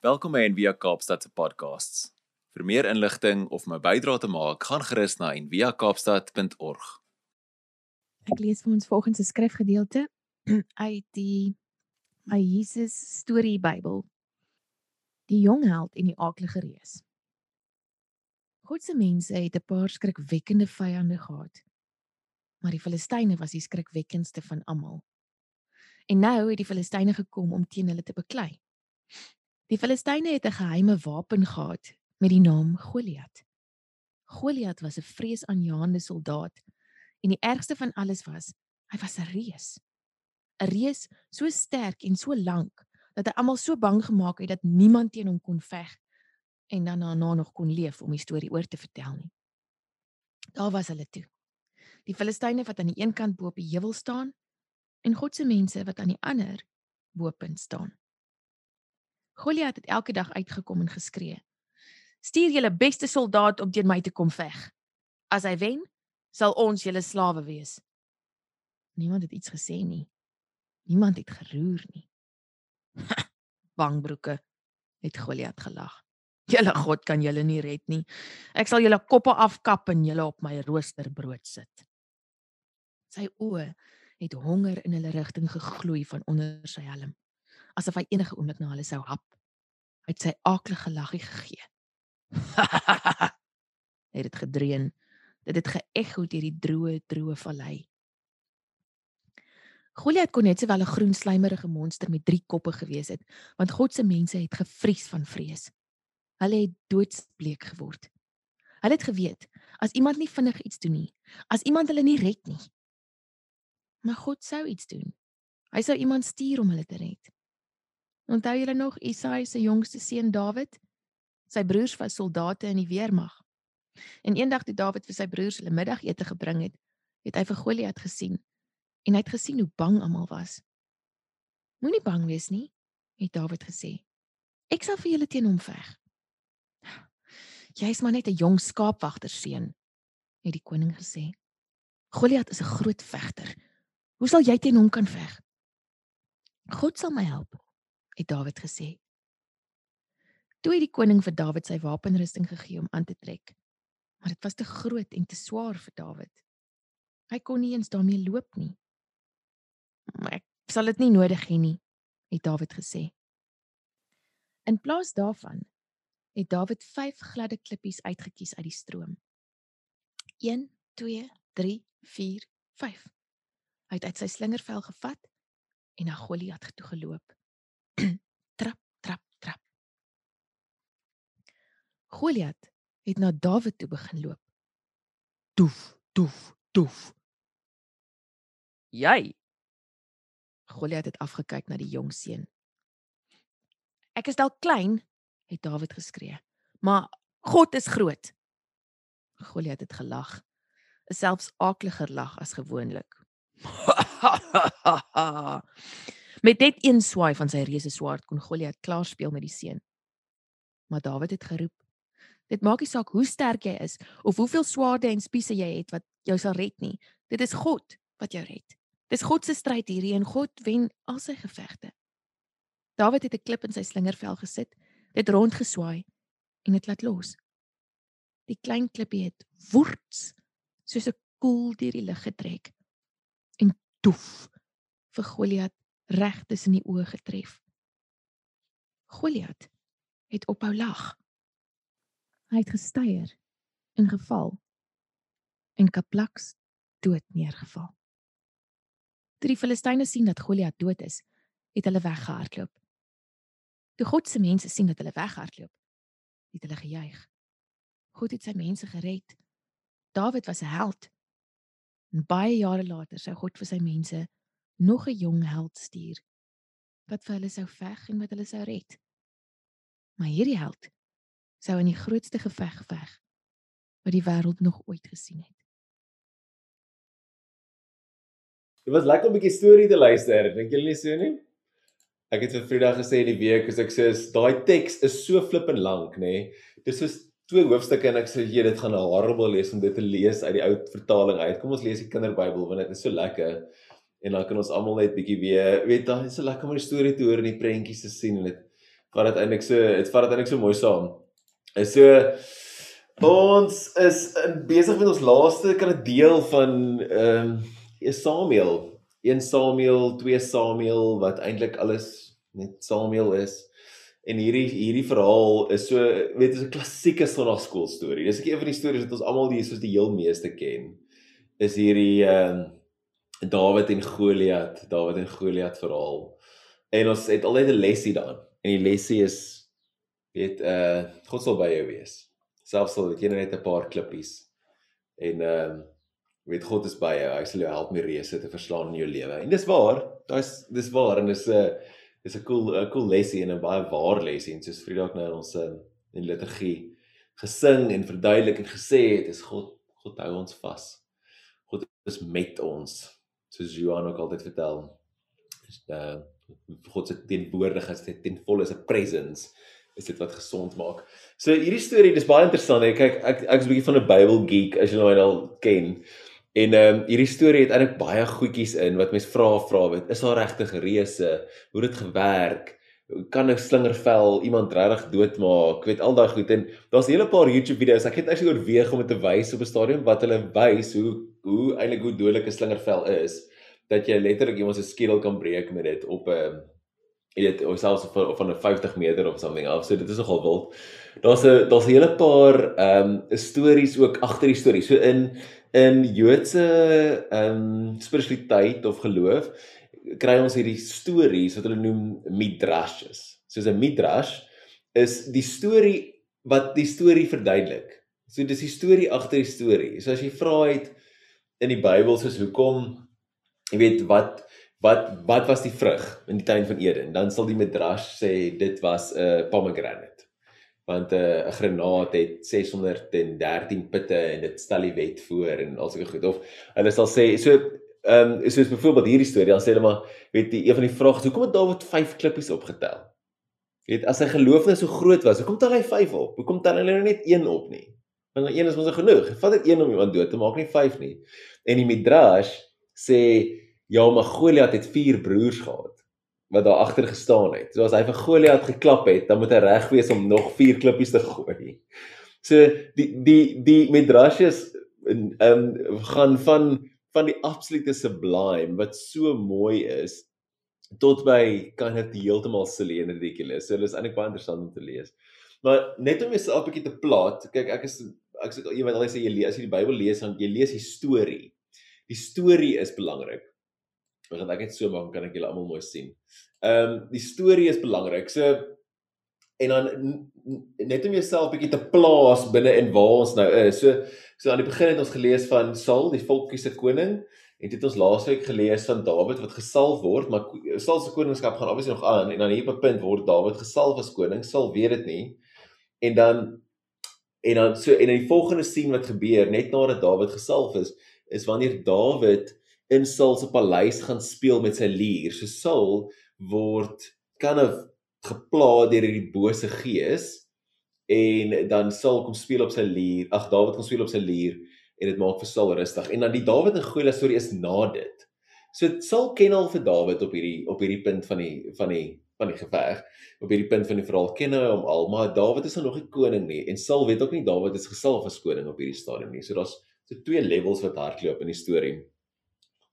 Welkom by Envia Kaapstad se podcasts. Vir meer inligting of om 'n bydrae te maak, gaan gerus na enviakaapstad.org. Ek lees vir ons volgens 'n skrifgedeelte uit die My Jesus Storie Bybel. Die jong held en die aaklige reus. God se mense het 'n paar skrikwekkende vyande gehad. Maar die Filistyne was die skrikwekkendste van almal. En nou het die Filistyne gekom om teen hulle te beklei. Die Filistyne het 'n geheime wapen gehad met die naam Goliat. Goliat was 'n vreesaanjaende soldaat en die ergste van alles was, hy was 'n reus. 'n Reus so sterk en so lank dat hy almal so bang gemaak het dat niemand teen hom kon veg en dan daarna nog kon leef om die storie oor te vertel nie. Daar was hulle toe. Die Filistyne wat aan die een kant bo op die heuwel staan en God se mense wat aan die ander bo-punt staan. Goliat het elke dag uitgekom en geskree. Stuur julle beste soldaat om teen my te kom veg. As hy wen, sal ons julle slawe wees. Niemand het iets gesê nie. Niemand het geroer nie. Bangbroeke het Goliat gelag. Julle God kan julle nie red nie. Ek sal julle koppe afkap en julle op my roosterbrood sit. Sy oë het honger in hulle rigting gegloei van onder sy helm asof hy enige oomblik na hulle sou hap. Hy het sy aaklige laggie gegee. het dit gedreun. Dit het geëcho deur die droë, droë vallei. Goliat kon net sowel 'n groen slijmerige monster met 3 koppe gewees het, want God se mense het gevries van vrees. Hulle het doodsbleek geword. Hulle het geweet as iemand nie vinnig iets doen nie, as iemand hulle nie red nie, maar God sou iets doen. Hy sou iemand stuur om hulle te red. Onthou julle nog Isai se jongste seun Dawid? Sy broers was soldate in die weermag. En eendag toe Dawid vir sy broers hulle middagete gebring het, het hy vir Goliat gesien en hy het gesien hoe bang almal was. Moenie bang wees nie, het Dawid gesê. Ek sal vir julle teen hom veg. Jy's maar net 'n jong skaapwagter seun, het die koning gesê. Goliat is 'n groot vegter. Hoe sal jy teen hom kan veg? God sal my help, het Dawid gesê. Toe het die koning vir Dawid sy wapenrusting gegee om aan te trek. Maar dit was te groot en te swaar vir Dawid. Hy kon nie eens daarmee loop nie. "Ek sal dit nie nodig hê nie," het Dawid gesê. In plaas daarvan het Dawid 5 gladde klippies uitgekies uit die stroom. 1 2 3 4 5. Hy het uit sy slingervel gevat en na Goliat toe geloop. trap, trap, trap. Goliat het na Dawid toe begin loop. Toef, toef, toef. Jy. Goliat het afgekyk na die jong seun. Ek is dalk klein, het Dawid geskree, maar God is groot. Goliat het gelag, 'n selfs aakliger lag as gewoonlik. Met net een swaai van sy reuse swaard kon Goliat klaar speel met die seun. Maar Dawid het geroep: "Dit maak nie saak hoe sterk jy is of hoeveel swaarde en spiese jy het wat jou sal red nie. Dit is God wat jou red. Dis God se stryd hierdie en God wen al sy gevegte." Dawid het 'n klip in sy slingervel gesit, dit rondgeswaai en dit laat los. Die klein klippie het woorts soos 'n koel deur die lug getrek en toef vir Goliat reg tussen die oë getref. Goliat het ophou lag. Hy het gestuier en geval en kaplaks dood neergeval. Toe die Filistyne sien dat Goliat dood is, het hulle weggehardloop. Toe God se mense sien dat hulle weghardloop, het hulle gejuig. God het sy mense gered. Dawid was 'n held. En baie jare later sou God vir sy mense nog 'n jong held stuur wat vir hulle sou veg en wat hulle sou red. Maar hierdie held sou in die grootste geveg veg wat die wêreld nog ooit gesien het. Dit was lekker om 'n bietjie storie te luister, dink julle nie so nie? Ek het vir Vrydag gesê in die week as ek sê daai teks is so flippend lank, nê? Nee. Dis so twee hoofstukke en ek sê jy dit gaan horrible lees om dit te lees uit die ou vertaling uit. Kom ons lees die kinderbybel want dit is so lekker en dan kan ons almal net bietjie weer weet dan is dit lekker om 'n storie te hoor en die prentjies te sien en dit vat dit eintlik so dit vat dit eintlik so mooi saam. Is so ons is besig met ons laaste kan 'n deel van ehm um, Samuel, 1 Samuel, 2 Samuel wat eintlik alles net Samuel is. En hierdie hierdie verhaal is so weet is 'n klassieke Sondagskool storie. Dis ek een van die stories wat ons almal hier soos die heel meeste ken. Is hierdie ehm um, Dawid en Goliat, Dawid en Goliat verhaal. En ons het altyd 'n lesie daar. En die lesie is weet uh God sal by jou wees. Selfs al het jy net 'n paar klippies. En ehm uh, weet God is by jou. Hy sal jou help om die reëse te verslaan in jou lewe. En dis waar. Dis dis waar en dis 'n uh, is 'n cool 'n cool lesie en 'n baie waar lesie en soos Vrydag nou in ons uh, in liturgie gesing en verduidelik en gesê het is God God hou ons vas. God is met ons soos Johan ook altyd vertel. Is uh God se teenwoordigheid, sy ten volle se presence is dit wat gesond maak. So hierdie storie, dis baie interessant. Ek kyk ek ek's 'n bietjie van 'n Bible geek as jy nou al ken. En ehm um, hierdie storie het eintlik baie goedjies in wat mense vra vra weet. Is daar regtig reëse? Hoe dit gewerk? Kan 'n slingervel iemand regtig doodmaak? Ek weet al daai goed en daar's 'n hele paar YouTube video's. Ek het eintlik oorweeg om dit te wys op 'n stadium wat hulle wys hoe hoe eintlik hoe dodelik 'n slingervel is dat jy letterlik iemand se skedel kan breek met dit op 'n ehm, jy weet of selfs van van 'n 50 meter of something af. So dit is nogal wild. Daar's 'n daar's 'n hele paar ehm um, stories ook agter die storie. So in in Joodse ehm um, spiritualiteit of geloof kry ons hierdie stories wat hulle noem midrashes. Soos 'n midrash is die storie wat die storie verduidelik. So dis die storie agter die storie. So as jy vra het in die Bybel soos hoekom jy weet wat wat wat was die vrug in die tuin van Eden? Dan sal die midrash sê dit was 'n uh, pomegranate. Want 'n uh, granaat het 613 pitte en dit stel die wet voor en al sulke goed. Of hulle sal sê so ehm um, soos byvoorbeeld hierdie storie, dan sê hulle maar weet jy een van die vrae is hoekom het Dawid 5 klippies opgetel? Weet as sy geloof net so groot was, hoekom tel hy 5 op? Hoekom tel hy nou net 1 op nie? Want een is mos genoeg. Vat dit een om iemand dood te maak, nie 5 nie. En die midrash sê ja, maar Goliat het vier broers gehad wat daar agter gestaan het. So as hy vir Goliat geklap het, dan moet hy reg wees om nog vier klippies te gooi. So die die die Midrashes ehm um, gaan van van die absolute sublime wat so mooi is tot by kan dit heeltemal silly en ridiculous. So dit is eintlik baie interessant om te lees. Maar net om jouself 'n bietjie te plaat, kyk ek is ek sê jy weet al sê jy lees as jy die Bybel lees dan jy lees die storie. Die storie is belangrik. Want ek het so maak kan ek julle almal mooi sien. Ehm um, die storie is belangrik. So en dan net om jouself bietjie te plaas binne in waar ons nou is. So so aan die begin het ons gelees van Saul, die volkie se koning en dit het ons laasweek gelees van Dawid wat gesalf word, maar Saul se koningskap gaan obviously nog aan en dan hier op 'n punt word Dawid gesalf as koning. Saul weet dit nie. En dan en dan so en in die volgende sien wat gebeur net nadat Dawid gesalf is, is wanneer Dawid in Saul se paleis gaan speel met sy lier. So Saul word kind of gepla deur hierdie bose gees en dan Saul kom speel op sy lier. Ag Dawid kom speel op sy lier en dit maak vir Saul rustig. En dan die Dawid en Goliat storie is na dit. So Saul ken al vir Dawid op hierdie op hierdie punt van die van die van die geveg. Op hierdie punt van die verhaal ken hy hom al, maar Dawid is nog nie koning nie en Saul weet ook nie Dawid is gesalf as koning op hierdie stadium nie. So daar's so twee levels wat hardloop in die storie.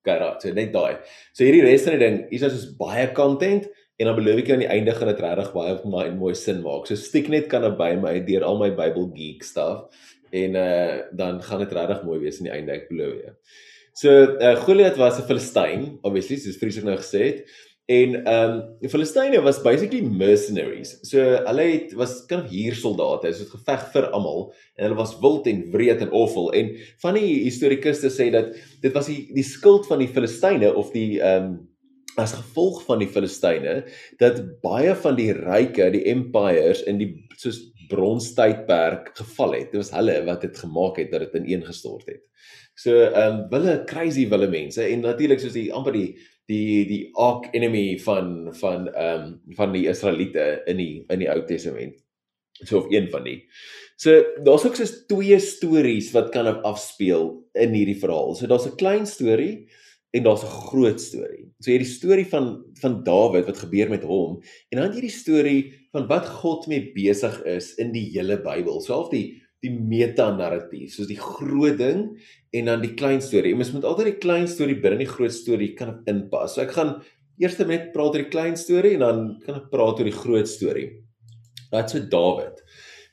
Gerard. So net daai. So hierdie res van die ding, hier's nou soos baie content en dan beloof ek aan die einde gaan dit regtig baie vir my mooi sin maak. So stiek net kan by my deur al my Bible geek stuff en uh dan gaan dit regtig mooi wees aan die einde, ek beloof jou. So uh Goliat was 'n Filistyn, obviously, soos Friese nou gesê het. En ehm um, die Filistyne was basically mercenaries. So hulle het was kan hier soldate, so het geveg vir almal en hulle was wild en wreed en awful. En van die historikuste sê dat dit was die die skuld van die Filistyne of die ehm um, as gevolg van die Filistyne dat baie van die ryke, die empires in die soos bronstydperk geval het. Dit was hulle wat dit gemaak het dat dit ineengestort het. So ehm um, wille crazy wille mense en natuurlik soos die amper die die die arch enemy van van ehm um, van die Israeliete in die in die Ou Testament. So of een van die. So daar's ook soos twee stories wat kan afspeel in hierdie verhaal. So daar's 'n klein storie en daar's 'n groot storie. So hierdie storie van van Dawid wat gebeur met hom en dan hierdie storie van wat God mee besig is in die hele Bybel. So half die die meta-narratief, soos die groot ding en dan die klein storie. Jy moet altyd die klein storie binne die groot storie kan inpas. So ek gaan eers net praat oor die klein storie en dan kan ek praat oor die groot storie. Wat so Dawid.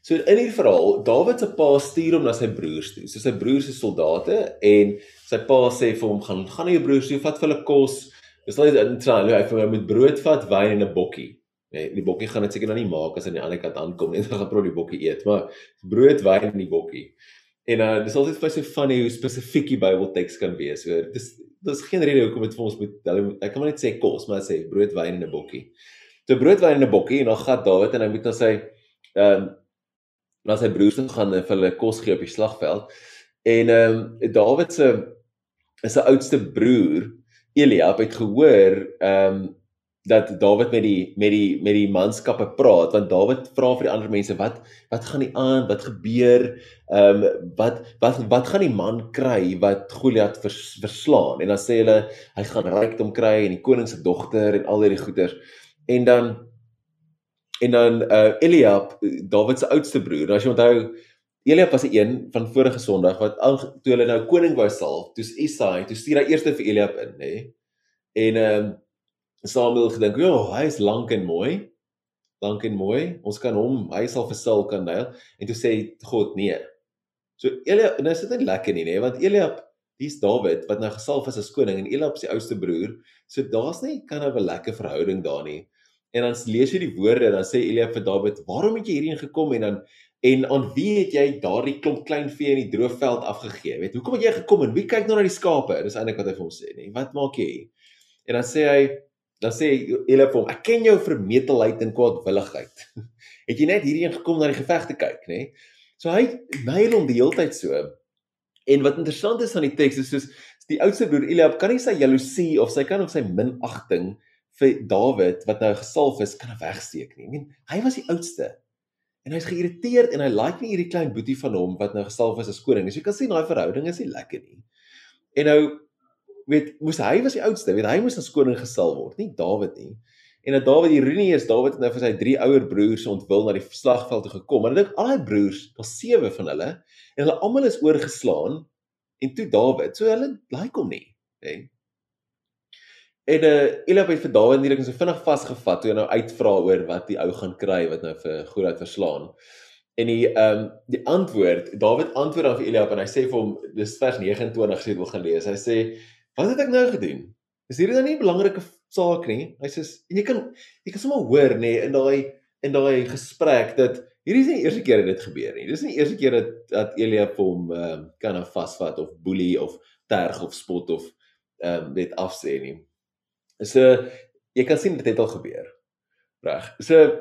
So in hierdie verhaal, Dawid se pa stuur hom na sy broers toe. So sy broers is soldate en sy pa sê vir hom gaan gaan na jou broers toe, vat vir hulle kos. Dis net interessant, hy vir hom met brood vat, wyn en 'n bokkie. Nee, die bokkie gaan dit seker nou nie maak as aan die ander kant aankom nie. Dan gaan probeer die bokkie eet, maar brood, wyn en die bokkie. En uh dis altyd vir my so funny hoe spesifiek die Bybelteks kan wees. So dis dis geen rede hoekom dit vir ons moet hulle ek kan maar net sê kos, maar sê brood, wyn en 'n bokkie. So brood, wyn en 'n bokkie en dan gaan Dawid en hy moet dan sê ehm um, na sy broers toe gaan en vir hulle kos gee op die slagveld. En ehm um, Dawid se is sy oudste broer Eliab het gehoor ehm um, dat Dawid met die met die met die manskappe praat want Dawid vra vir die ander mense wat wat gaan nie aan wat gebeur ehm um, wat wat wat gaan die man kry wat Goliat vers, verslaan en dan sê hulle hy gaan rykdom kry en die koning se dogter en al hierdie goeders en dan En dan uh Eliab, Dawid se oudste broer. As jy onthou, Eliab was 'n een van vorige Sondag wat al toe hulle nou koning wou salf, toe Isai, toe stuur hy eers vir Eliab in, nê? En ehm um, Samuel gedink, "Ja, oh, hy is lank en mooi. Lank en mooi. Ons kan hom, hy sal vir Saul kan neil." En toe sê God, "Nee." So Eliab, nou sit dit lekker nie, nê, want Eliab, dis Dawid wat nou gesalf is as koning en Eliab se oudste broer. So daar's nie kan 'n lekker verhouding daar nie. En dan lees jy die woorde en dan sê Elia vir Dawid, "Waarom het jy hierheen gekom en dan en aan wie het jy daardie klomp klein vee in die droë veld afgegee? Weet, hoekom het jy gekom en wie kyk nou na die skape?" Dis eintlik wat hy vir hom sê, nee. Wat maak jy? En dan sê hy, dan sê Elia vir hom, "Ek ken jou vermetelheid en kwaadwilligheid. het jy net hierheen gekom na die geveg te kyk, nê?" So hy byl hom die hele tyd so. En wat interessant is aan die teks is soos die oudste broer Eliab kan nie sy jaloesie of sy kan of sy minagting vir Dawid wat nou gesalf is kan wegsteek nie. Ek meen, hy was die oudste. En hy's geïrriteerd en hy like nie hierdie klein boetie van hom wat nou gesalf is as koning. So jy kan sien daai verhouding is nie lekker nie. En nou weet moes hy was die oudste, weet hy moes as koning gesalf word, nie Dawid nie. En dat Dawid ironie is, Dawid nou vir sy drie ouer broers ontwil na die slagveld toe gekom. Maar ek dink al hy broers, daar's sewe van hulle en hulle almal is oorgeslaan en toe Dawid, so hulle like hom nie, hè. En uh Eliab het vir Dawid nie net so vinnig vasgevat toe hy nou uitvra oor wat die ou gaan kry wat nou vir Goliat verslaan. En die ehm um, die antwoord, Dawid antwoord dan vir Eliab en hy sê vir hom dis vers 29 sê wil gaan lees. Hy sê: "Wat het ek nou gedoen? Is hierdie dan nie 'n belangrike saak nie?" Hy sê: "En jy kan jy kan sommer hoor nê in daai in daai gesprek dat hierdie is nie die eerste keer dat dit gebeur nie. Dis nie die eerste keer dat dat Eliab hom ehm um, kan vasvat of boelie of terg of spot of ehm um, net afsê nie." So jy kan sien dit het al gebeur. Reg. So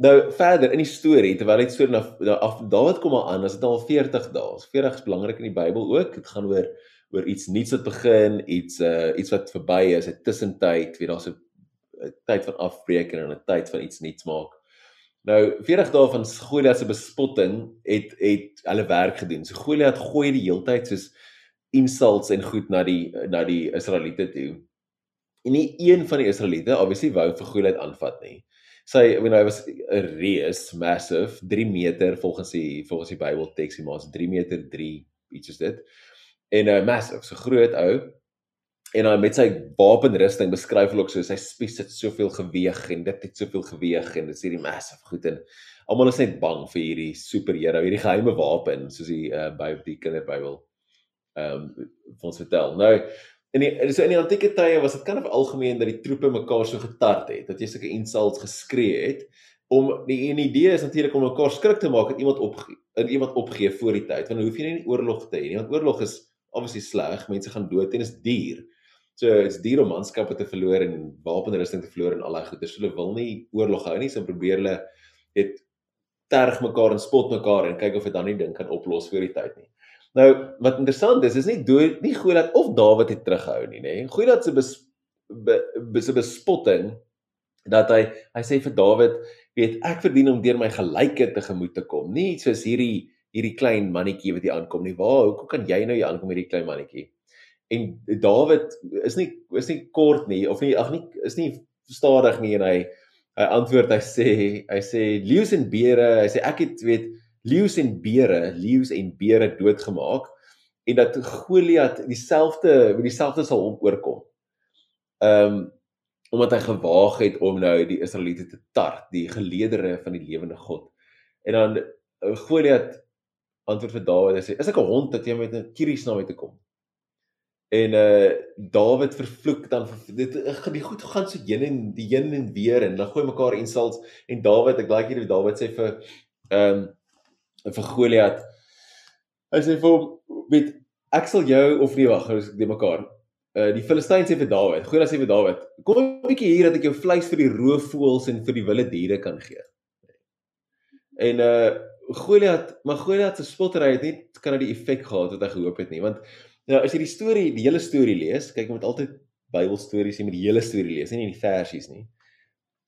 nou verder in die storie terwyl dit so na, na af Dawid kom aan, as dit al 40 dae. 40 is belangrik in die Bybel ook. Dit gaan oor oor iets nuuts wat begin, iets uh iets wat verby is, 'n tussentyd, weet daar's 'n tyd van afbreek en 'n tyd van iets nuuts maak. Nou 40 dae van Goliat se bespotting het het hulle werk gedoen. So Goliat gooi die heeltyd soos insults en goed na die na die Israeliete toe. En nie een van die Israeliete obviously wou vir Goliat aanvat nie. Sy when hy was 'n reus, massive, 3 meter volgens die volgens die Bybel teks, hy was 3 meter 3 iets soos dit. En 'n uh, massive, so groot ou. En hy met sy wapenrusting beskryf hulle ook so sy spies het soveel geweg en dit het soveel geweg en dit is hierdie massive goed en almal is net bang vir hierdie superheld, hierdie geheime wapen soos die uh, Bybel die kinderbybel ehm um, ons vertel. Nou in die so in die antieke tye was dit kan of algemeen dat die troepe mekaar so getart het dat jy sulke insults geskree het om die en idee is natuurlik om mekaar skrik te maak dat iemand opgee dat iemand opgee voor die tyd want dan hoef jy nie oorlog te hê nie want oorlog is obviously sleg mense gaan dood en is duur so dit's duur om manskappe te verloor en wapenrusting te verloor en al daai goeder so hulle wil nie oorlog hou nie so probeer hulle het terg mekaar en spot mekaar en kyk of dit dan nie ding kan oplos voor die tyd nie Nou wat interessant is, is nie dood nie Goliat of Dawid het teruggehou nie, nê. Goliat se bes, be, be, be, bespotting dat hy hy sê vir Dawid, weet ek verdien om deur my gelyke te gemoed te kom. Nie soos hierdie hierdie klein mannetjie wat hier aankom nie. Waar hoekom kan jy nou hier aankom hierdie klein mannetjie? en Dawid is nie is nie kort nie of nie ag nie is nie stadig nie en hy hy antwoord hy sê hy sê leeu's en beere hy sê ek het weet leeu's en beere leeu's en beere doodgemaak en dat Goliat dieselfde met dieselfde sal hom oorkom. Ehm um, omdat hy gewaag het om nou die Israeliete te tart, die geleedere van die lewende God. En dan uh, Goliat antwoord vir Dawid en sê: "Is ek 'n hond dat jy met 'n kieries na my toe kom?" En uh Dawid vervloek dan dit die goed gaan so heen en die heen en weer en dan gooi mekaar insults en Dawid ek like hierdie Dawid sê vir ehm um, vir Goliat hy sê vir hom weet ek sal jou of nie wag ons die mekaar Uh die Filistyn sê vir Dawid, Goliat sê vir Dawid, kom 'n bietjie hier dat ek jou vleis vir die roofvoëls en vir die wilde diere kan gee. En uh Goliat, maar Goliat se spottery het nie kan dit die effek gehad wat hy gehoop het nie, want nou as jy die storie, die hele storie lees, kyk jy moet altyd Bybelstories jy moet die hele storie lees, nie net die versies nie.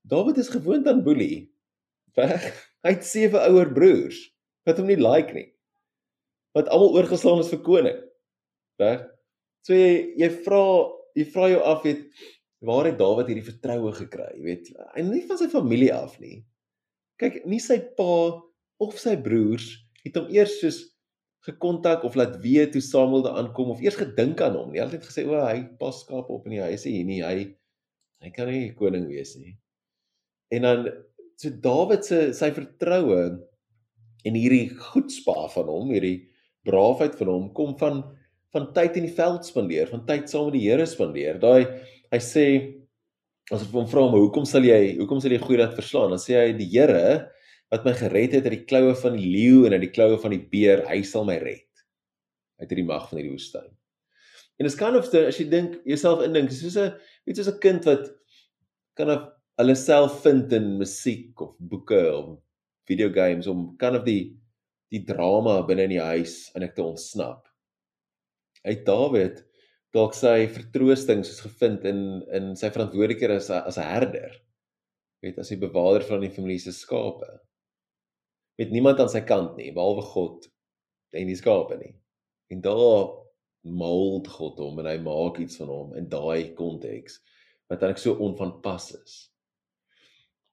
Dawid is gewoond aan boelie. Hy het sewe ouer broers wat hom nie like nie. Wat almal oorgeslaan is vir koning. Reg? So jy jy vra jy vra jou af weet waar het Dawid hierdie vertroue gekry, weet? En nie van sy familie af nie. Kyk, nie sy pa of sy broers het hom eers soos gekontak of laat weet toe Samuel daar aankom of eers gedink aan hom. Hulle het gesê o, hy pas skaap op in die huis hier nie. Hy hy kan nie koning wees nie. En dan so Dawid se sy vertroue en hierdie goedspa van hom, hierdie braafheid van hom kom van van tyd in die veld spandeer, van tyd saam met die Here spandeer. Daai hy sê as ek hom vra maar hoekom sal jy hoekom sal jy Goliat verslaan? Dan sê hy die Here wat my gered het uit die kloue van die leeu en uit die kloue van die beer, hy sal my red uit hierdie mag van hierdie woestyn. En is kind of the, as jy dink jouself indink, soos 'n iets soos 'n kind wat kan of hulle self vind in musiek of boeke of video games om kind of die die drama binne in die huis en ek te ontsnap uit Dawid dalk sy vertroosting soos gevind in in sy verantwoordelikhede as as 'n herder. Weet as hy bewaarder van die familie se skape. Met niemand aan sy kant nie behalwe God en die skape nie. En daar mold God hom en hy maak iets van hom in daai konteks wat eintlik so onvanpas is.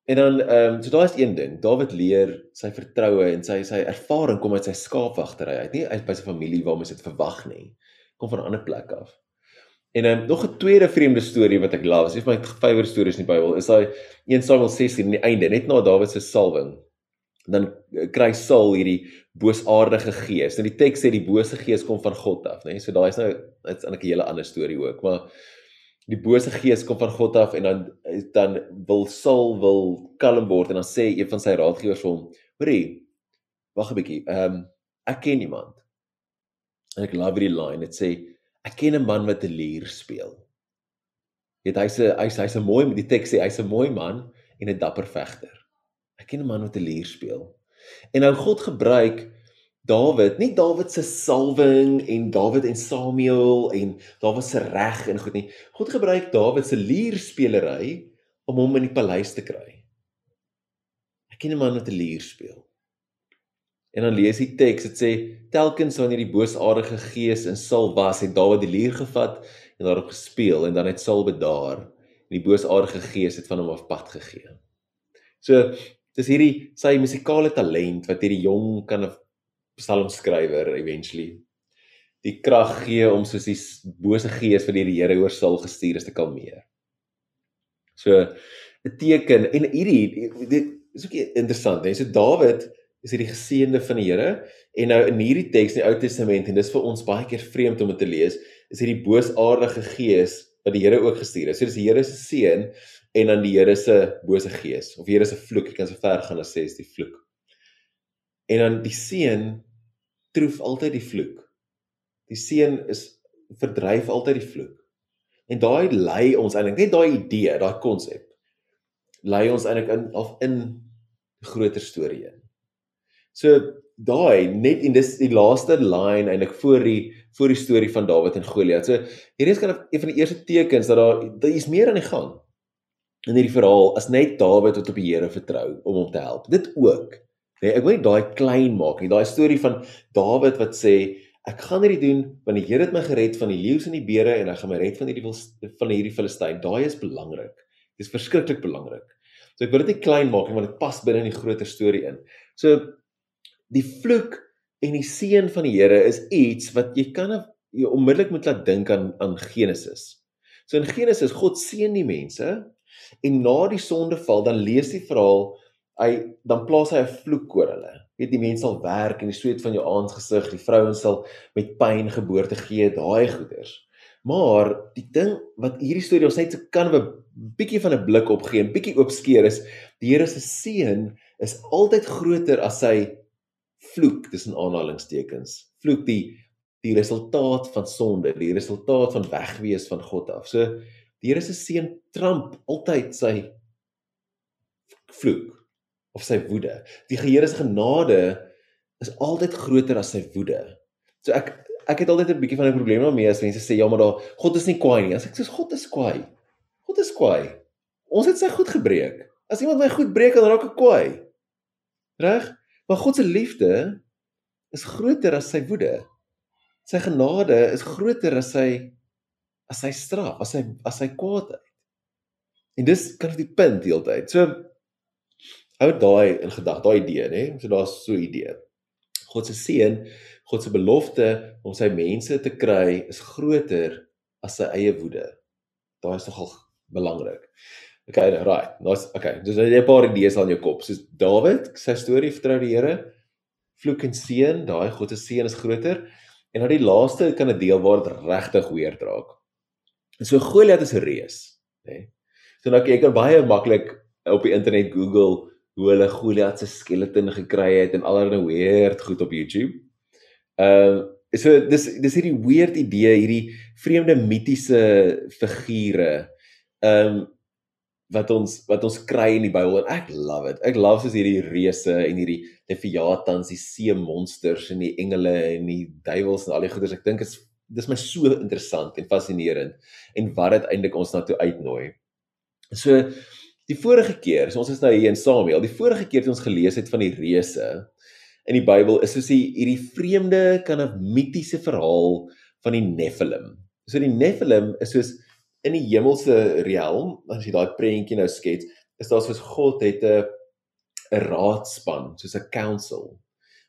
En dan ehm um, so daai is een ding. Dawid leer sy vertroue en sy sy ervaring kom uit sy skaapwagtery uit, nie uit by sy familie waar mens dit verwag nie kom van 'n ander plek af. En dan um, nog 'n tweede vreemde storie wat ek love, is my favourite stories in die Bybel, is daai 1 Samuel 16 aan die einde, net na Dawid se salwing. Dan eh, kry Saul hierdie boosaardige gees. Nou die teks sê die bose gees kom van God af, né? Nee? So daai is nou dit's eintlik 'n hele ander storie ook, maar die bose gees kom van God af en dan dan wil Saul wil kalm word en dan sê een van sy raadgewers vir hom: "Hoorie, wag 'n bietjie. Ehm um, ek ken iemand En ek love hierdie line. Dit sê ek ken 'n man wat 'n lier speel. Weet hy's 'n hy's hy's 'n mooi die teks sê hy's 'n mooi man en 'n dapper vegter. Ek ken 'n man wat 'n lier speel. En nou God gebruik Dawid, nie Dawid se salwing en Dawid en Samuel en Dawid se reg en goed nie. God gebruik Dawid se lierspeelery om hom in die paleis te kry. Ek ken 'n man wat 'n lier speel. En dan lees die teks, dit sê telkens wanneer die boosaardige gees in Saul was, het Dawid die lier gevat en daarop gespeel en dan het Saul bedaar en die boosaardige gees het van hom af pad gegee. So, dis hierdie sy musikale talent wat hierdie jong kan 'n psalmskrywer eventually die krag gee om soos die bose gees wat die Here oor Saul gestuur is te kalmeer. So 'n teken en hierdie dit is ook interessant, hè. So Dawid is hierdie geseënde van die Here en nou in hierdie teks in die Ou Testament en dis vir ons baie keer vreemd om dit te lees is hierdie boosaardige gees wat die Here ook gestuur het. So dis die Here se seën en dan die Here se bose gees of die Here se vloek. Jy kan so ver gaan as sê is die vloek. En dan die seën troef altyd die vloek. Die seën is verdryf altyd die vloek. En daai lei ons eintlik net daai idee, daai konsep lei ons eintlik in of in groter storie in. So daai net en dis die laaste line eintlik voor die voor die storie van Dawid en Goliat. So hierdie is kan een van die eerste tekens dat daar daar is meer aan die gang in hierdie verhaal as net Dawid wat op die Here vertrou om hom te help. Dit ook. Nee, ek wil nie daai klein maak nie. Daai storie van Dawid wat sê Ek gaan hierdie doen want die Here het my gered van die leeu's en die beere en hy gaan my red van hierdie van hierdie Filistyn. Daai is belangrik. Dit is verskriklik belangrik. So ek wil dit nie klein maak nie want dit pas binne in die groter storie in. So die vloek en die seën van die Here is iets wat jy kan jy onmiddellik moet laat dink aan aan Genesis. So in Genesis God seën die mense en na die sondeval dan lees die verhaal hy dan plaas hy 'n vloek oor hulle. Weet die mense sal werk en die sweet van jou aangesig, die vrouens sal met pyn geboorte gee, daai goeders. Maar die ding wat hierdie storie ons net kan 'n bietjie van 'n blik op gee, 'n bietjie oopskeer is die Here se seën is altyd groter as sy vloek tussen aanhalingstekens. Vloek die die resultaat van sonde, die resultaat van wegwees van God af. So die Here se seën trump altyd sy vloek of sy woede. Die Here se genade is altyd groter as sy woede. So ek ek het altyd 'n bietjie van 'n probleem daarmee as mense sê ja, maar daar God is nie kwaai nie. As ek sê God is kwaai. God is kwaai. Ons het sy goed gebreek. As iemand my goed breek, dan raak ek kwaai. Reg? Maar God se liefde is groter as sy woede. Sy genade is groter as sy as sy straf, as sy as sy kwaadheid. En dis kan die punt heeltyd. So hou daai in gedagte, daai idee, nê? So daar's so 'n idee. God se seën, God se belofte om sy mense te kry is groter as sy eie woede. Daai is nogal belangrik. Okay, right. Daar's okay. Dis nou 'n paar idees aan jou kop. Soos Dawid, sy storie vertrou die Here. Vloek en seën, daai God se seën is groter. En dan die laaste kan 'n deel waar dit regtig weer draak. So Goliat is 'n reus. Nee. So nou ek kan baie maklik op die internet Google hoe hulle Goliat se skeleton gekry het en allerlei weird goed op YouTube. Ehm uh, so dis dis hierdie weird idee, hierdie vreemde mitiese figure. Ehm um, wat ons wat ons kry in die Bybel en ek love it. Ek love soos hierdie reuse en hierdie leviatans, die see monsters en die engele en die duiwels en al die goeders. Ek dink is dis my so interessant en fascinerend en wat dit eintlik ons na toe uitnooi. So die vorige keer, so ons is nou hier in Samuel, die vorige keer het ons gelees het van die reuse in die Bybel is soos hierdie vreemde kan 'n mitiese verhaal van die Nephilim. So die Nephilim is soos in die hemelse realm, as jy daai prentjie nou skets, is daar soos God het 'n 'n raadspan, soos 'n council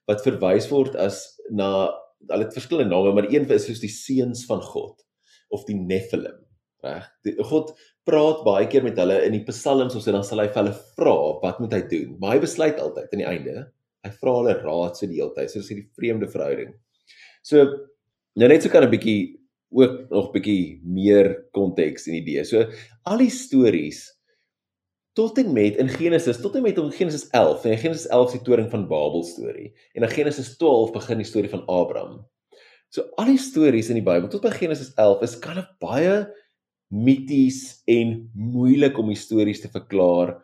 wat verwys word as na hulle het verskillende name, maar een is soos die seuns van God of die Nephilim, reg? God praat baie keer met hulle in die psalms of so dan sal hy vir hulle vra wat moet hy doen, maar hy besluit altyd aan die einde. Hy vra hulle raad so die hele tyd, so dis hierdie vreemde verhouding. So nou net so kan 'n bietjie ook nog bietjie meer konteks en idee. So al die stories tot en met in Genesis tot en met in Genesis 11 en in Genesis 11 die toring van Babel storie en in Genesis 12 begin die storie van Abraham. So al die stories in die Bybel tot by Genesis 11 is kan baie mities en moeilik om stories te verklaar.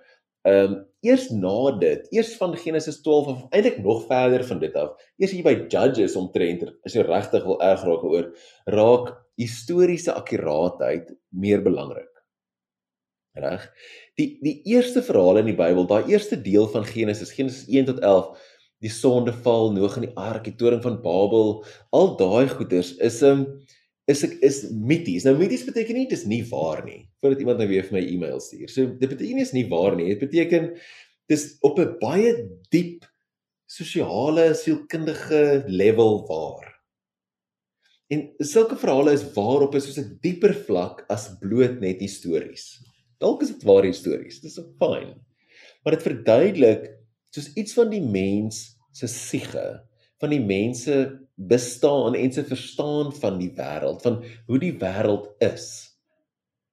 Ehm um, eers na dit, eers van Genesis 12 of eintlik nog verder van dit af, eers hier by Judges omtrent as jy regtig wil erg raak oor raak historiese akkuraatheid meer belangrik. Reg? Die die eerste verhaal in die Bybel, daai eerste deel van Genesis, Genesis 1 tot 11, die sondeval, Noag en die ark, die toring van Babel, al daai goeters is 'n um, is ek is mities. Nou mities beteken nie dit is nie waar nie. Voordat iemand nou weer vir my e-mail stuur. So dit beteken nie is nie waar nie. Dit beteken dis op 'n baie diep sosiale sielkundige level waar. En sulke verhale is waar op 'n soos 'n dieper vlak as bloot net stories. Dalk is dit waar stories. Dis fyn. Maar dit verduidelik soos iets van die mens se siege, van die mense bestaan en se verstaan van die wêreld, van hoe die wêreld is.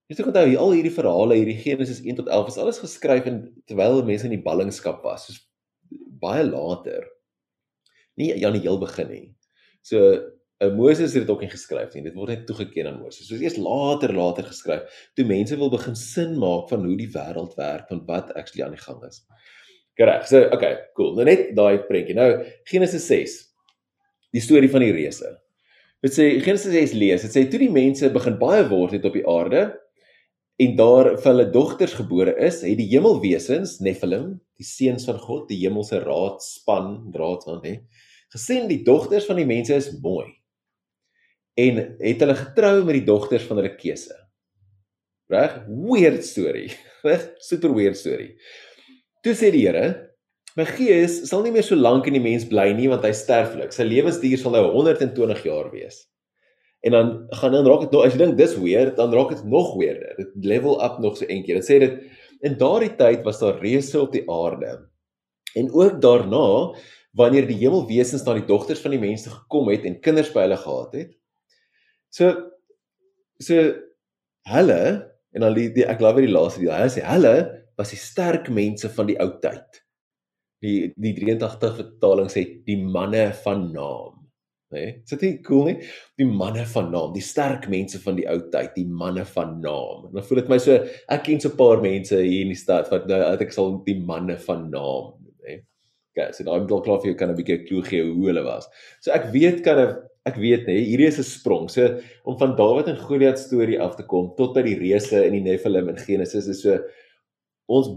Jy moet onthou, al hierdie verhale, hierdie Genesis 1 tot 11 is alles geskryf en terwyl mense in die ballingskap was, soos baie later. Nie aan die heel begin nie. So Moses het dit ook nie geskryf nie. Dit word net toegeken aan Moses. Soos eers later later geskryf, toe mense wil begin sin maak van hoe die wêreld werk, van wat actually aan die gang is. Reg. So, okay, cool. Nou net daai prentjie. Nou Genesis 6 die storie van die reuse. Dit sê Genesis 6 lees, dit sê toe die mense begin baie word het op die aarde en daar vir hulle dogters gebore is, het die hemelwesens, Nephilim, die seuns van God, die hemelse raadspan, raadsman hè, gesien die dogters van die mense is mooi. En het hulle getrou met die dogters van hulle keuse. Reg? Weird story. Reg? Super weird story. Toe sê die Here, my gees sal nie meer so lank in die mens bly nie want hy sterflik. Sy lewensduur sal nou 120 jaar wees. En dan gaan dan raak dit nog as jy dink dis weird, dan raak dit nog weirder. Dit level up nog so eentjie. Dit sê dit in daardie tyd was daar reëse op die aarde. En ook daarna wanneer die hemelwesens na die dogters van die mense gekom het en kinders by hulle gehad het. So so hulle en dan die, die ek glo weer die laaste deel. Hulle sê hulle was die sterk mense van die ou tyd. Die die 83 vertaling sê die manne van naam, nê? Nee? Is dit nie cool nie? Die manne van naam, die sterk mense van die ou tyd, die manne van naam. En dan voel dit my so ek ken so 'n paar mense hier in die stad wat nou ek sal die manne van naam Okay, so daai dalk klaar vir jou kan 'n bietjie 'n klou gee hoe hulle was. So ek weet kan ek weet nê, hierdie is 'n sprong. So om van Dawid en Goliat storie af te kom tot by die reëse in die Nephilim in Genesis is so ons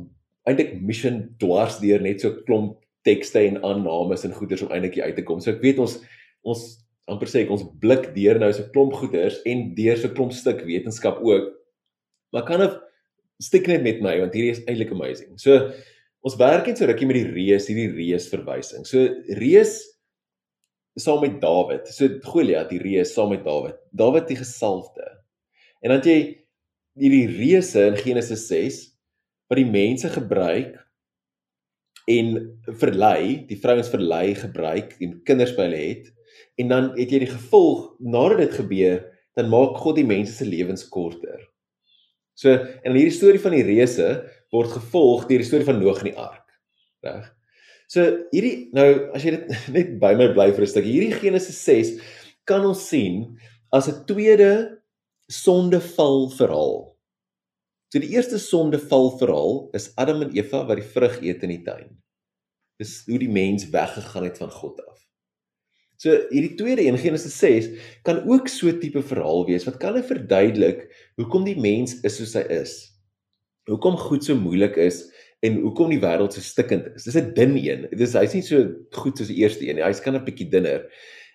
eintlik mission dwars deur net so klomp tekste en aannames en goeders om eintlik uit te kom. So ek weet ons ons amper sê ek ons blik deur nou so klomp goeders en deur so klomp stuk wetenskap ook. Maar kan of stik net met my want hierdie is eintlik amazing. So Ons werk net so rukkie met die reus, hierdie reus verwysing. So reus saam met Dawid. So Goliat, die reus saam met Dawid. Dawid die gesalfde. En dan jy hierdie reuse in Genesis 6 wat die mense gebruik en verlei, die vrouens verlei gebruik en kinders by hulle het. En dan het jy die gevolg nadat dit gebeur, dan maak God die mense se lewens korter. So in hierdie storie van die reuse word gevolg deur die storie van Noag en die ark. Reg? So hierdie nou as jy dit net by my bly vir 'n stukkie, hierdie Genesis 6 kan ons sien as 'n tweede sondeval verhaal. So die eerste sondeval verhaal is Adam en Eva wat die vrug eet in die tuin. Dis hoe die mens weggegaan het van God af. So hierdie tweede een Genesis 6 kan ook so 'n tipe verhaal wees wat kan verduidelik hoekom die mens is soos hy is. Hoekom goed so moeilik is en hoekom die wêreld so stikkend is. Dis 'n dun een. Dis hy's nie so goed soos die eerste een nie. Hy's kan 'n bietjie dunner.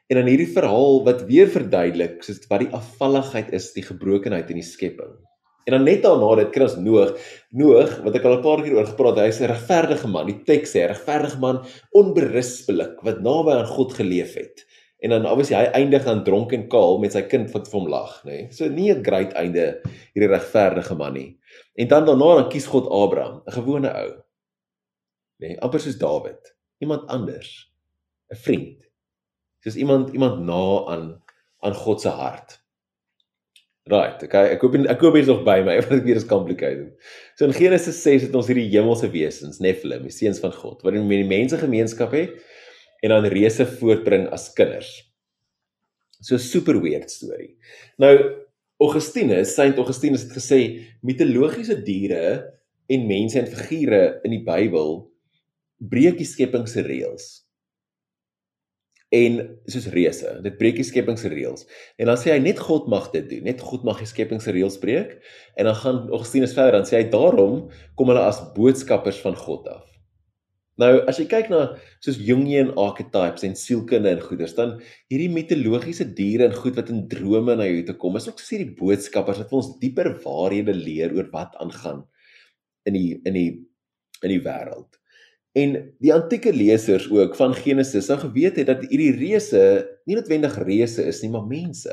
En dan hierdie verhaal wat weer verduidelik soos wat die afvalligheid is, die gebrokenheid in die skepping. En dan net daarna dit kry ons Noag. Noag, wat ek al 'n paar keer oor gepraat het, hy's 'n regverdige man. Die teks sê regverdige man, onberispelik, wat naby aan God geleef het. En dan obviously hy eindig dan dronk en kaal met sy kind wat vir hom lag, nê. Nee? So nie 'n great einde hierdie regverdige man nie. En dan daarna dan kies God Abraham, 'n gewone ou. Nê, nee, amper soos Dawid, iemand anders, 'n vriend. Soos iemand iemand na aan aan God se hart. Right, okay. Ek hoop ek hoop jy's nog by my want ek weet dit is complicated. So in Genesis 6 het ons hierdie hemelse wesens, Nephilim, die seuns van God, wat met die mense gemeenskap het en dan reëse voortbring as kinders. So super weird storie. Nou Augustinus, Saint Augustinus het gesê mitologiese diere en mense en figure in die Bybel breek die skepping se reëls en soos reëse. Dit breek die skepping se reëls. En dan sê hy net God mag dit doen. Net God mag die skepping se reëls breek. En dan gaan Augustinus verder dan sê hy daarom kom hulle as boodskappers van God af. Nou as jy kyk na soos Jungian archetypes en sielkunde en goeders dan hierdie mitologiese diere en goed wat in drome na jou toe kom is ook soos hierdie boodskappers wat vir ons dieper waarhede leer oor wat aangaan in die in die in die wêreld. En die antieke lesers ook van Genesis sou geweet het dat hierdie reëse nie noodwendig reëse is nie, maar mense.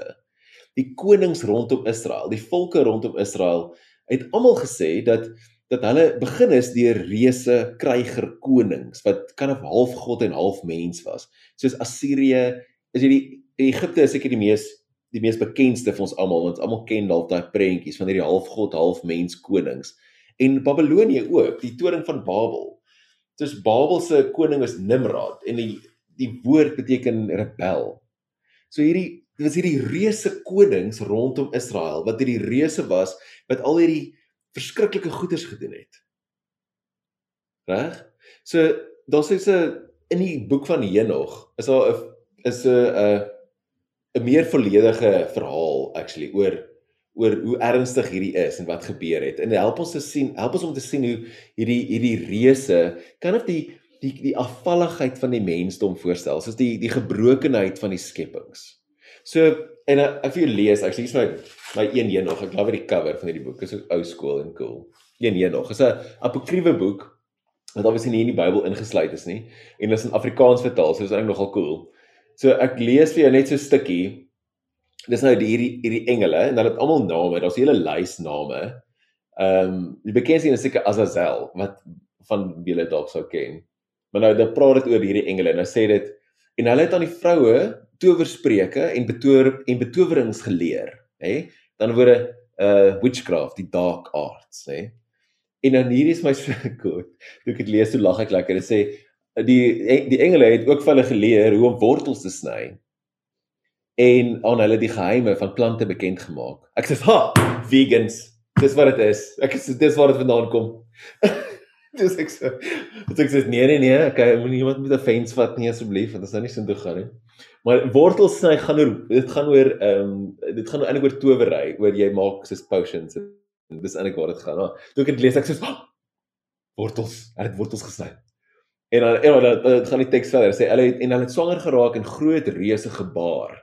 Die konings rondom Israel, die volke rondom Israel het almal gesê dat dat hulle begin is deur reëse kryger konings wat kan of half god en half mens was. Soos Assirië, is hierdie Egipte is seker die mees die mees bekendste vir ons almal want almal ken dalk daai prentjies van hierdie half god, half mens konings. En Babelonie ook, die toring van Babel Dis Babel se koning is Nimrod en die die woord beteken rebel. So hierdie was hierdie reuse konings rondom Israel wat hierdie reuse was wat al hierdie verskriklike goeders gedoen het. Reg? So daar's iets in die boek van Henog is daar 'n is 'n 'n 'n meer volledige verhaal actually oor oor hoe ernstig hierdie is en wat gebeur het. En help ons te sien, help ons om te sien hoe hierdie hierdie reuse kan of die die die afvalligheid van die mensdom voorstel, soos die die gebrokenheid van die skepings. So en uh, ek vir jou lees, ek sê my my een hier nog. Ek weer die cover van hierdie boek. Dit is ook ou skool en cool. Een hier nog. Dit is 'n apokriewe boek wat obviously nie in die Bybel ingesluit is nie en dit is in Afrikaans vertaal, so dit is eintlik nogal cool. So ek lees vir jou net so 'n stukkie. Dis nou hierdie hierdie engele en hulle het almal name. Daar's 'n hele lys name. Ehm um, die bekendste is seker Azazel wat van julle dalk sou ken. Maar nou dan praat dit oor hierdie engele. Nou sê dit en hulle het aan die vroue towerspreuke en betower en betowerings geleer, hè? Dan word 'n uh, witchcraft, die dark arts, hè? En dan hier is my cool. Toe ek dit lees, toe lag ek lekker. Dit sê die die engele het ook vir hulle geleer hoe om wortels te sny en aan hulle die geheime van plante bekend gemaak. Ek sê, "Ha, vegans. Dis wat dit is. Ek is dis waar dit vandaan kom." dis ek sê. Dit ek sê nee nee nee, okay, moenie iemand met 'n fence vat nie asseblief, want dit is nou nie sin toe gaan nie. Maar wortels sny gaan oor dit gaan oor ehm um, dit gaan eintlik oor towery, oor jy maak soos potions. Dis eintlik waar dit gaan. Toe ek dit lees, ek sê, "Ha, wortels. Hulle het wortels gesny." En dan en dan, dan gaan die teks verder sê hulle het en hulle het swanger geraak en groot reuse gebaar.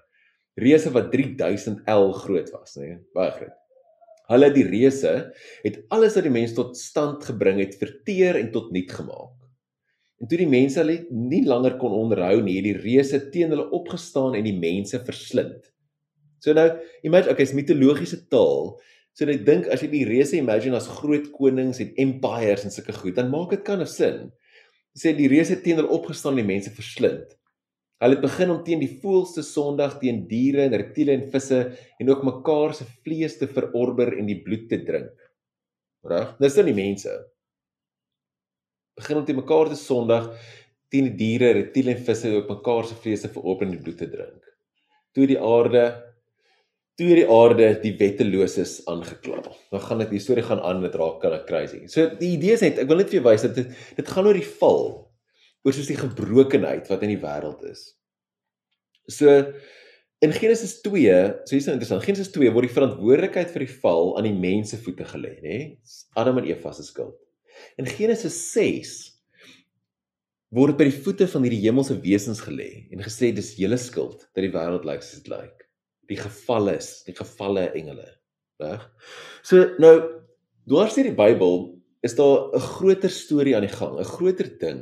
Reuse wat 3000 L groot was, nê? Nee, baie groot. Hulle die reuse het alles wat die mens tot stand gebring het verteer en tot niet gemaak. En toe die mense hulle nie langer kon onderhou nie, het die reuse teen hulle opgestaan en die mense verslind. So nou, imagine, okay, is mitologiese taal. So jy dink as jy die reuse imagine as groot konings en empires en sulke goed, dan maak dit kan 'n sin sê die reuse teen hulle opgestaan en die mense verslind. Hulle het begin om teen die voëlste sondig teen diere en reptiele en visse en ook mekaar se vlees te verorber en die bloed te drink. Reg? Dis dan die mense. Begin om teen mekaar te sondig teen die diere, reptiele en visse en ook mekaar se vlees te verorber en die bloed te drink. Toe die aarde toe die aarde die wetteloses aangekla. Dan gaan dit die storie gaan aan met raak kan ek crazy. So die idee is net ek wil net vir jou wys dat dit dit gaan oor die val. Oor soos die gebrokenheid wat in die wêreld is. So in Genesis 2, so hier's nou interessant. Genesis 2 word die verantwoordelikheid vir die val aan die mense voete gelê, nê? Adam en Eva se skuld. In Genesis 6 word dit by die voete van hierdie hemelse wesens gelê en gesê dis julle skuld dat die wêreld lyk soos dit lyk die gevalle is, die gevalle engele, reg? So nou dwars deur die Bybel is daar 'n groter storie aan die gang, 'n groter ding.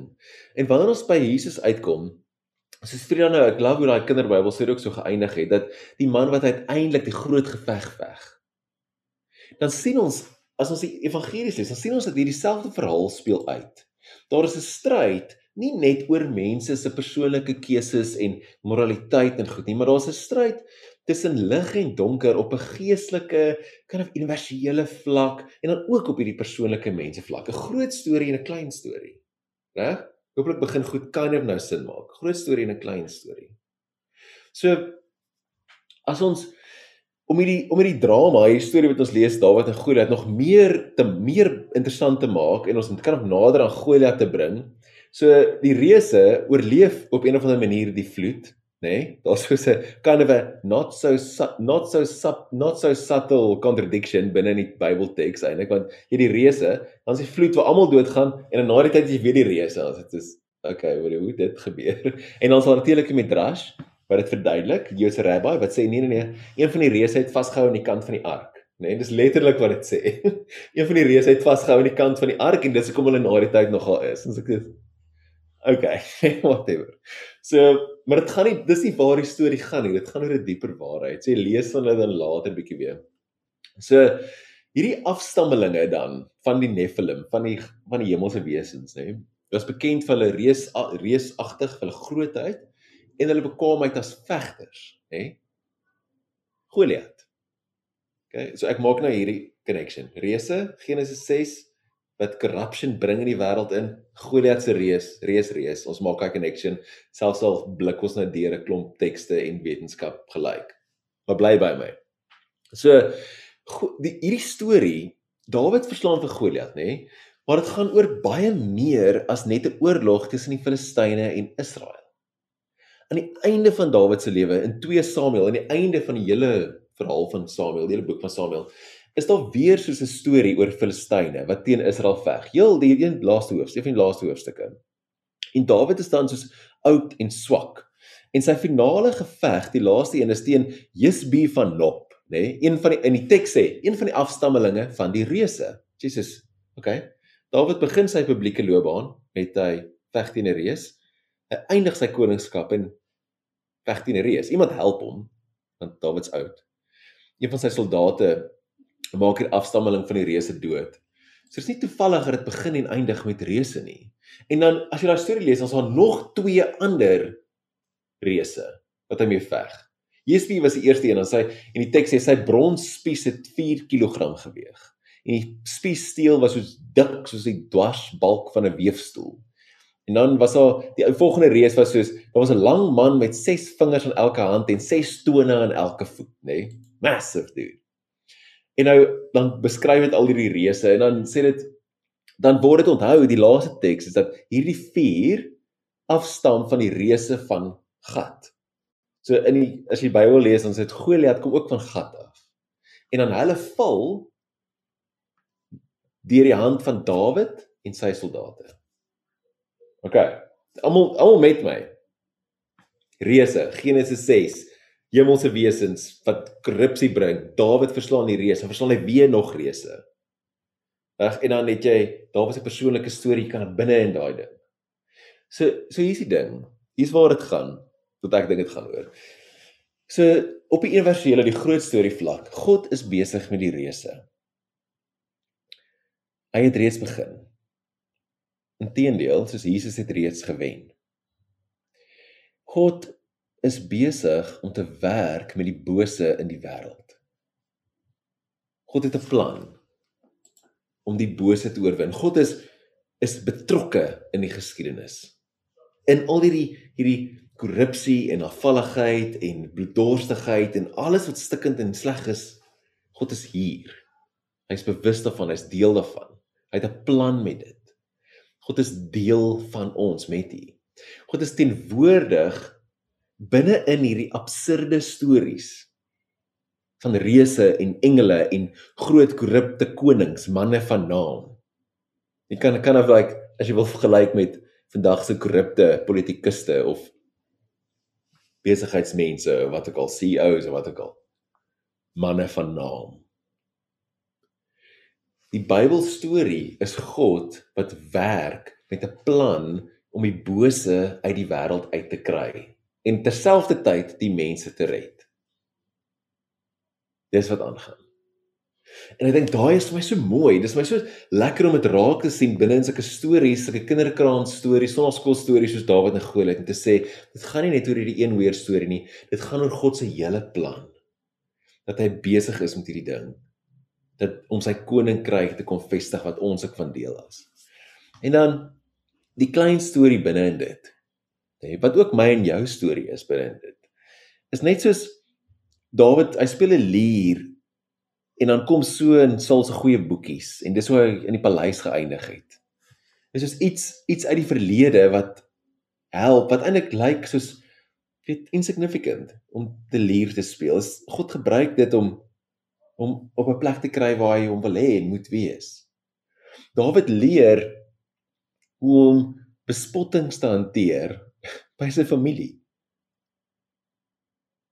En wanneer ons by Jesus uitkom, soos Frida nou, ek glo hoe daai kinderbybel sê ook so geëindig het dat die man wat uiteindelik die groot geveg veg. Dan sien ons as ons die evangelies lees, dan sien ons dat hierdie selfde verhaal speel uit. Daar is 'n stryd nie net oor mense se persoonlike keuses en moraliteit en goed nie, maar daar's 'n stryd tussen lig en donker op 'n geestelike, kan of universele vlak en dan ook op hierdie persoonlike mense vlak. 'n Groot storie en 'n klein storie. Reg? Hooplik begin goed kind of nou sin maak. Groot storie en 'n klein storie. So as ons om hierdie om hierdie drama, hierdie storie wat ons lees Dawid en Goliat nog meer te meer interessant te maak en ons kan nog nader aan Goliat te bring. So die reuse oorleef op een of ander manier die vloed nê? Nee, Daar's so 'n kind of a not so not so sub not so subtle contradiction binne in die Bybelteks eintlik want jy die reuse, dan is die vloed waar almal doodgaan en dan na die tyd jy weer die reuse, as dit is okay, hoe hoe dit gebeur. En dan sal natuurlik die Midrash wat dit verduidelik, Joodse rabbi wat sê nee nee nee, een van die reuse het vasgehou aan die kant van die ark. Nee, dis letterlik wat dit sê. een van die reuse het vasgehou aan die kant van die ark en dis hoekom hulle na die tyd nog daar is. Ons ek dis Okay, whatever. So, maar dit gaan nie dis nie waar die storie gaan nie. Dit gaan oor 'n dieper waarheid. So jy lees van hulle dan later bietjie weer. So hierdie afstammelinge dan van die Nephilim, van die van die hemelse wesens, nê. Was bekend vir hulle reus reusagtig, hulle grootheid en hulle bekwaamheid as vegters, nê. Goliat. Okay, so ek maak nou hierdie connection. Reuse, Genesis 6 wat corruption bring in die wêreld in. Goliat se reus, reus reus. Ons maak 'n connection selfs al blik ons nou deur 'n klomp tekste en wetenskap gelyk. Maar bly by my. So die hierdie storie, Dawid verslaan vir Goliat, nê? Nee, maar dit gaan oor baie meer as net 'n oorlog tussen die Filistyne en Israel. Aan die einde van Dawid se lewe in 2 Samuel, aan die einde van die hele verhaal van Samuel, die hele boek van Samuel, is daar weer soos 'n storie oor Filistyne wat teen Israel veg. Heel die een laaste hoofstuk, een van die laaste hoofstukke. En Dawid is dan soos oud en swak. En sy finale geveg, die laaste een is teen Jesbi van Nop, nê? Nee? Een van die in die teks sê, een van die afstammelinge van die reuse. Jesus, okay. Dawid begin sy publieke loopbaan met hy veg teen 'n reus. Hy eindig sy koningskap en veg teen 'n reus. Iemand help hom want Dawid's oud. Een van sy soldate maak hier afstammeling van die reuse dood. So dit is nie toevallig dat dit begin en eindig met reuse nie. En dan as jy daai storie lees, dan is daar nog twee ander reuse wat hy mee veg. Jespi was die eerste een en sy en die teks sê sy bronsspies het 4 kg geweeg. En die spiessteel was soos dik soos die dwarsbalk van 'n weefstoel. En dan was daar die volgende reus was soos daar was 'n lang man met 6 vingers aan elke hand en 6 tone aan elke voet, nê? Nee? Massive dude. En nou dan beskryf dit al hierdie reuse en dan sê dit dan word dit onthou die laaste teks is dat hierdie 4 afstam van die reuse van Gat. So in die as jy Bybel lees dan sê dit Goliat kom ook van Gat af. En dan hulle val deur die hand van Dawid en sy soldate. OK. Almal almal met my. Reuse, Genesis 6. Hemelse wesens wat korrupsie bring. Dawid verslaan die reuse, verslaan hy weer nog reuse. Reg en dan het jy Dawid se persoonlike storie kan binne in daai ding. So so hier's die ding. Hier's waar dit gaan tot ek dink dit gaan oor. So op die universele die groot storie vlak, God is besig met die reuse. Hy het reeds begin. Inteendeel, soos Jesus het reeds gewen. God is besig om te werk met die bose in die wêreld. God het 'n plan om die bose te oorwin. God is is betrokke in die geskiedenis. In al hierdie hierdie korrupsie en afvalligheid en bloeddorstigheid en alles wat stikkend en sleg is, God is hier. Hy's bewus daarvan, hy's deel daarvan. Hy het 'n plan met dit. God is deel van ons met U. God is teenwoordig binne in hierdie absurde stories van reuse en engele en groot korrupte konings, manne van naam. Jy kan kan of like as jy wil vergelyk met vandag se korrupte politikuste of besigheidsmense of wat ook al CEOs of wat ook al manne van naam. Die Bybel storie is God wat werk met 'n plan om die bose uit die wêreld uit te kry en terselfdertyd die mense te red. Dis wat aangaan. En ek dink daai is vir my so mooi. Dis my so lekker om dit raak te sien binne in sulke stories, sulke kinderkraan stories, sonnaskool stories soos Dawid en Goliat en te sê, dit gaan nie net oor hierdie een weer storie nie. Dit gaan oor God se hele plan. Dat hy besig is met hierdie ding. Dat om sy koninkryk te kom vestig wat ons ook van deel is. En dan die klein storie binne in dit. Nê, wat ook my en jou storie is binne in dit. Is net soos Dawid, hy speel 'n lier en dan kom so in Saul se goeie boekies en dis hoe hy in die paleis geëindig het. Dis soos iets iets uit die verlede wat help wat eintlik lyk soos weet insignificant om te lier te speel. Is God gebruik dit om om op 'n plek te kry waar hy hom wil hê en moet wees. Dawid leer hoe om bespottings te hanteer by sy familie.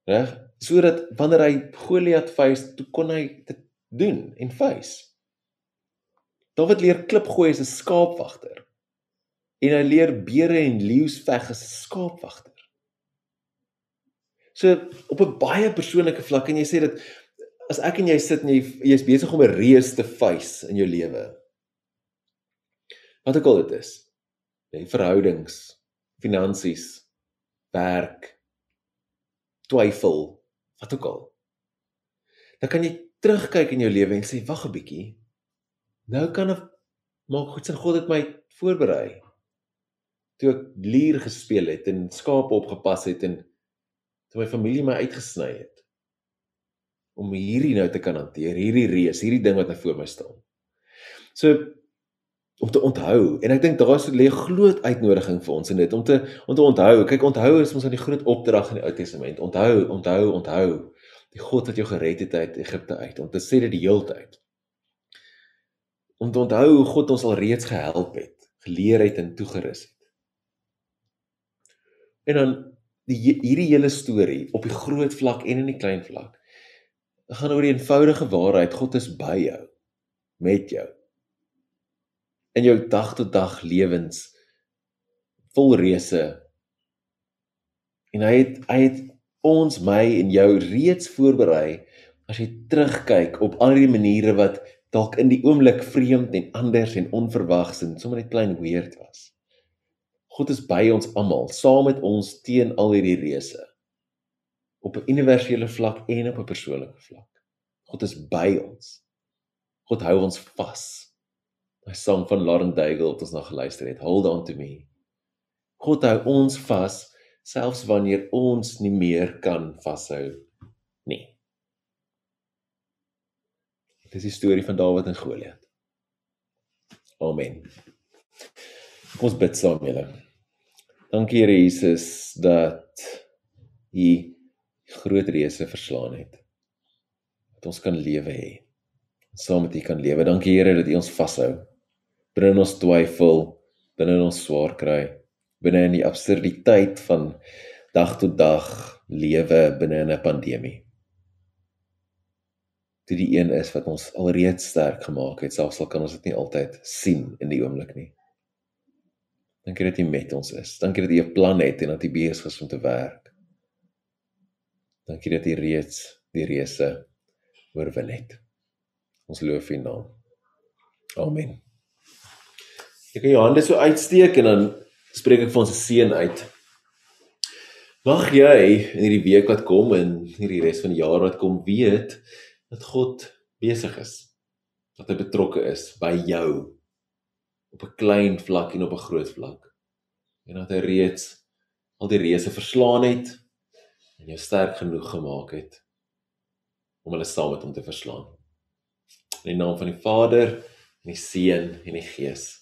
Reg? sodat wanneer hy Goliat face, toe kon hy dit doen en face. Dawid leer klipgooi as 'n skaapwagter. En hy leer beere en leeu's veg as 'n skaapwagter. So op 'n baie persoonlike vlak en jy sê dit as ek en jy sit en jy jy's besig om 'n reus te face in jou lewe. Wat ook al dit is. Nee, verhoudings, finansies, werk, twyfel, wat ook al. Dan kan jy terugkyk in jou lewe en sê wag 'n bietjie. Nou kan ek maak goed sin God het my voorberei. Toe ek lier gespeel het en skape opgepas het en toe my familie my uitgesny het om hierdie nou te kan hanteer, hierdie reus, hierdie ding wat nou voor my staan. So om te onthou en ek dink daar is lê 'n groot uitnodiging vir ons in dit om te om te onthou. Kyk, onthou is ons aan die groot opdrag in die Ou Testament. Onthou, onthou, onthou die God wat jou gered het uit Egipte uit. Om te sê dit die heeltyd. Om te onthou hoe God ons al reeds gehelp het, geleer het en toegerus het. En dan die hierdie hele storie op die groot vlak en in die klein vlak gaan oor die eenvoudige waarheid God is by jou met jou in jou dag tot dag lewens vol reëse en hy het hy het ons my en jou reeds voorberei as jy terugkyk op al die maniere wat dalk in die oomblik vreemd en anders en onverwags en sommer net klein weird was. God is by ons almal, saam met ons teen al hierdie reëse. Op 'n universele vlak en op 'n persoonlike vlak. God is by ons. God hou ons vas. Daai sang van Lauren Daigle wat ons nog geluister het, Hold on to me. God hou ons vas selfs wanneer ons nie meer kan vashou nie. Dis die storie van Dawid en Goliat. Amen. Ons bid saam julle. Dankie Here Jesus dat U groot reëse verslaan het. Dat ons kan lewe hê. Saam met U kan lewe. Dankie Here dat U ons vashou. Binne ons twyfel, binne ons swaar kry, binne in die absurditeit van dag tot dag lewe binne 'n pandemie dit die een is wat ons alreeds sterk gemaak het, selfs al kan ons dit nie altyd sien in die oomblik nie. Dankie dat jy met ons is. Dankie dat jy 'n plan het en dat jy besig is om te werk. Dankie dat jy reeds die reëse oorwin het. Ons loof U naam. Amen. Ek kan jou hande so uitsteek en dan spreek ek vir ons seën uit. Mag jy in hierdie week wat kom en hierdie res van die jaar wat kom weet dat God besig is. Dat hy betrokke is by jou op 'n klein vlak en op 'n groot vlak. En dat hy reeds al die reëse verslaan het en jou sterk genoeg gemaak het om hulle saam met hom te verslaan. In die naam van die Vader en die Seun en die Gees